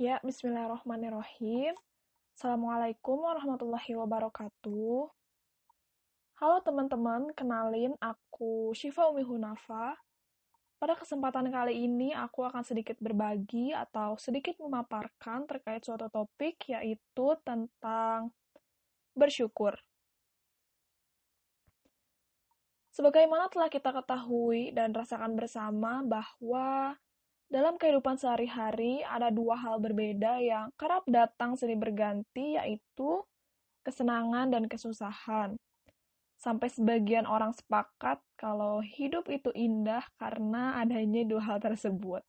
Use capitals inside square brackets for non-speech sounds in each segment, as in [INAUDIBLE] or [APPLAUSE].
Ya, bismillahirrahmanirrahim. Assalamualaikum warahmatullahi wabarakatuh. Halo teman-teman, kenalin aku Syifa Umi Hunafa. Pada kesempatan kali ini aku akan sedikit berbagi atau sedikit memaparkan terkait suatu topik yaitu tentang bersyukur. Sebagaimana telah kita ketahui dan rasakan bersama bahwa dalam kehidupan sehari-hari ada dua hal berbeda yang kerap datang silih berganti yaitu kesenangan dan kesusahan. Sampai sebagian orang sepakat kalau hidup itu indah karena adanya dua hal tersebut.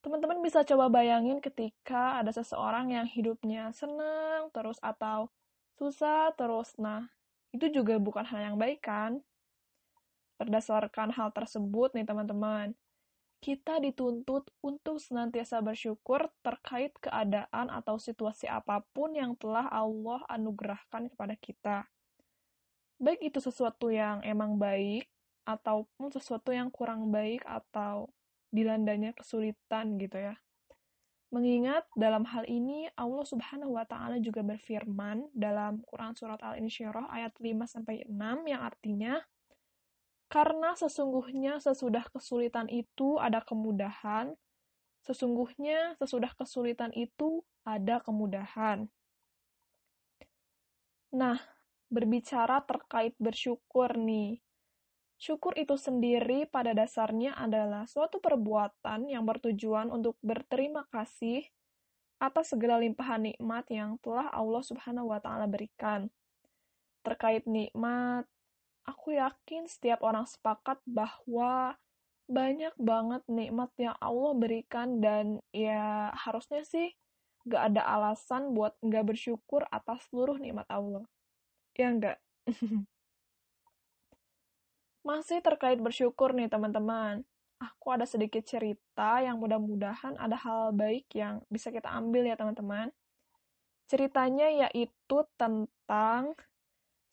Teman-teman bisa coba bayangin ketika ada seseorang yang hidupnya senang terus atau susah terus. Nah, itu juga bukan hal yang baik kan? Berdasarkan hal tersebut nih teman-teman, kita dituntut untuk senantiasa bersyukur terkait keadaan atau situasi apa pun yang telah Allah anugerahkan kepada kita. Baik itu sesuatu yang emang baik, ataupun sesuatu yang kurang baik atau dilandanya kesulitan gitu ya. Mengingat dalam hal ini Allah Subhanahu wa taala juga berfirman dalam Quran surat Al-Insyirah ayat 5 sampai 6 yang artinya karena sesungguhnya sesudah kesulitan itu ada kemudahan, sesungguhnya sesudah kesulitan itu ada kemudahan. Nah, berbicara terkait bersyukur nih. Syukur itu sendiri pada dasarnya adalah suatu perbuatan yang bertujuan untuk berterima kasih atas segala limpahan nikmat yang telah Allah Subhanahu wa taala berikan. Terkait nikmat, aku yakin setiap orang sepakat bahwa banyak banget nikmat yang Allah berikan dan ya harusnya sih gak ada alasan buat gak bersyukur atas seluruh nikmat Allah. Ya enggak? [LAUGHS] Masih terkait bersyukur nih teman-teman. Aku ada sedikit cerita yang mudah-mudahan ada hal baik yang bisa kita ambil ya teman-teman. Ceritanya yaitu tentang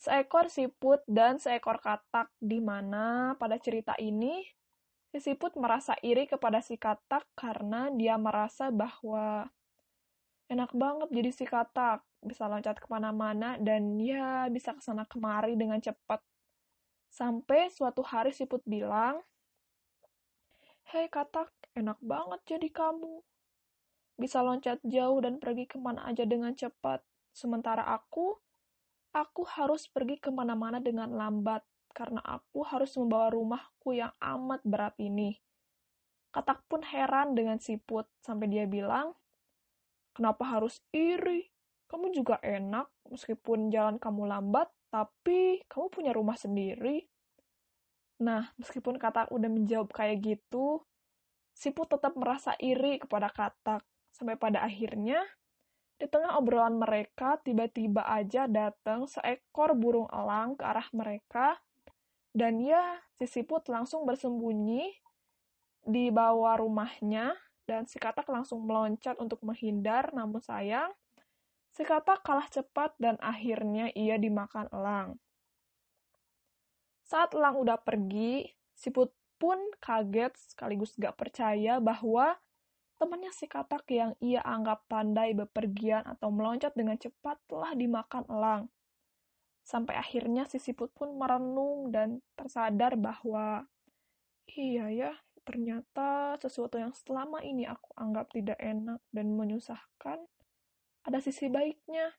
seekor siput dan seekor katak, di mana pada cerita ini si siput merasa iri kepada si katak karena dia merasa bahwa enak banget jadi si katak, bisa loncat ke mana-mana dan ya bisa ke sana kemari dengan cepat. Sampai suatu hari siput bilang, Hei katak, enak banget jadi kamu. Bisa loncat jauh dan pergi ke mana aja dengan cepat. Sementara aku, Aku harus pergi ke mana-mana dengan lambat, karena aku harus membawa rumahku yang amat berat ini. Katak pun heran dengan siput, sampai dia bilang, Kenapa harus iri? Kamu juga enak, meskipun jalan kamu lambat, tapi kamu punya rumah sendiri. Nah, meskipun katak udah menjawab kayak gitu, siput tetap merasa iri kepada katak, sampai pada akhirnya di tengah obrolan mereka, tiba-tiba aja datang seekor burung elang ke arah mereka, dan ya, si siput langsung bersembunyi di bawah rumahnya, dan si katak langsung meloncat untuk menghindar, namun sayang, si katak kalah cepat dan akhirnya ia dimakan elang. Saat elang udah pergi, siput pun kaget sekaligus gak percaya bahwa Temannya si katak yang ia anggap pandai bepergian atau meloncat dengan cepat telah dimakan elang. Sampai akhirnya si siput pun merenung dan tersadar bahwa iya ya, ternyata sesuatu yang selama ini aku anggap tidak enak dan menyusahkan ada sisi baiknya.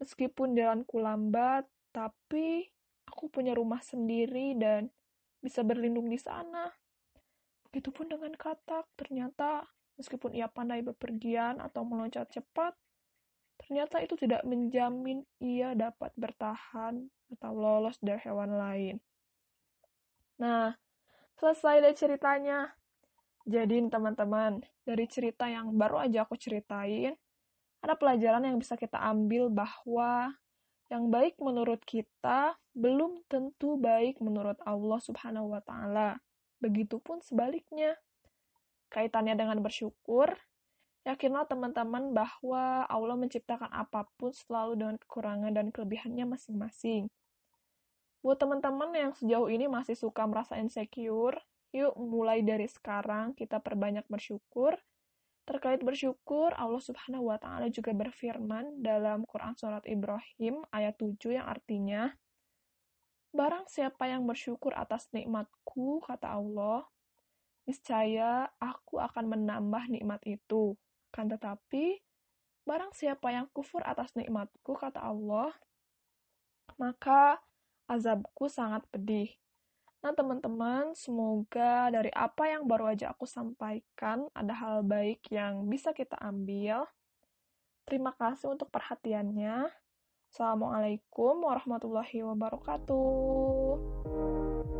Meskipun jalanku lambat, tapi aku punya rumah sendiri dan bisa berlindung di sana. Begitupun dengan katak, ternyata Meskipun ia pandai bepergian atau meloncat cepat, ternyata itu tidak menjamin ia dapat bertahan atau lolos dari hewan lain. Nah, selesai dari ceritanya. Jadi teman-teman, dari cerita yang baru aja aku ceritain, ada pelajaran yang bisa kita ambil bahwa yang baik menurut kita belum tentu baik menurut Allah Subhanahu wa taala. Begitupun sebaliknya kaitannya dengan bersyukur, yakinlah teman-teman bahwa Allah menciptakan apa pun selalu dengan kekurangan dan kelebihannya masing-masing. Buat teman-teman yang sejauh ini masih suka merasa insecure, yuk mulai dari sekarang kita perbanyak bersyukur Terkait bersyukur, Allah Subhanahu wa taala juga berfirman dalam Quran surat Ibrahim ayat 7 yang artinya Barang siapa yang bersyukur atas nikmatku, kata Allah, niscaya aku akan menambah nikmat itu. Kan tetapi, barang siapa yang kufur atas nikmatku, kata Allah, maka azabku sangat pedih. Nah, teman-teman, semoga dari apa yang baru aja aku sampaikan, ada hal baik yang bisa kita ambil. Terima kasih untuk perhatiannya. Assalamualaikum warahmatullahi wabarakatuh.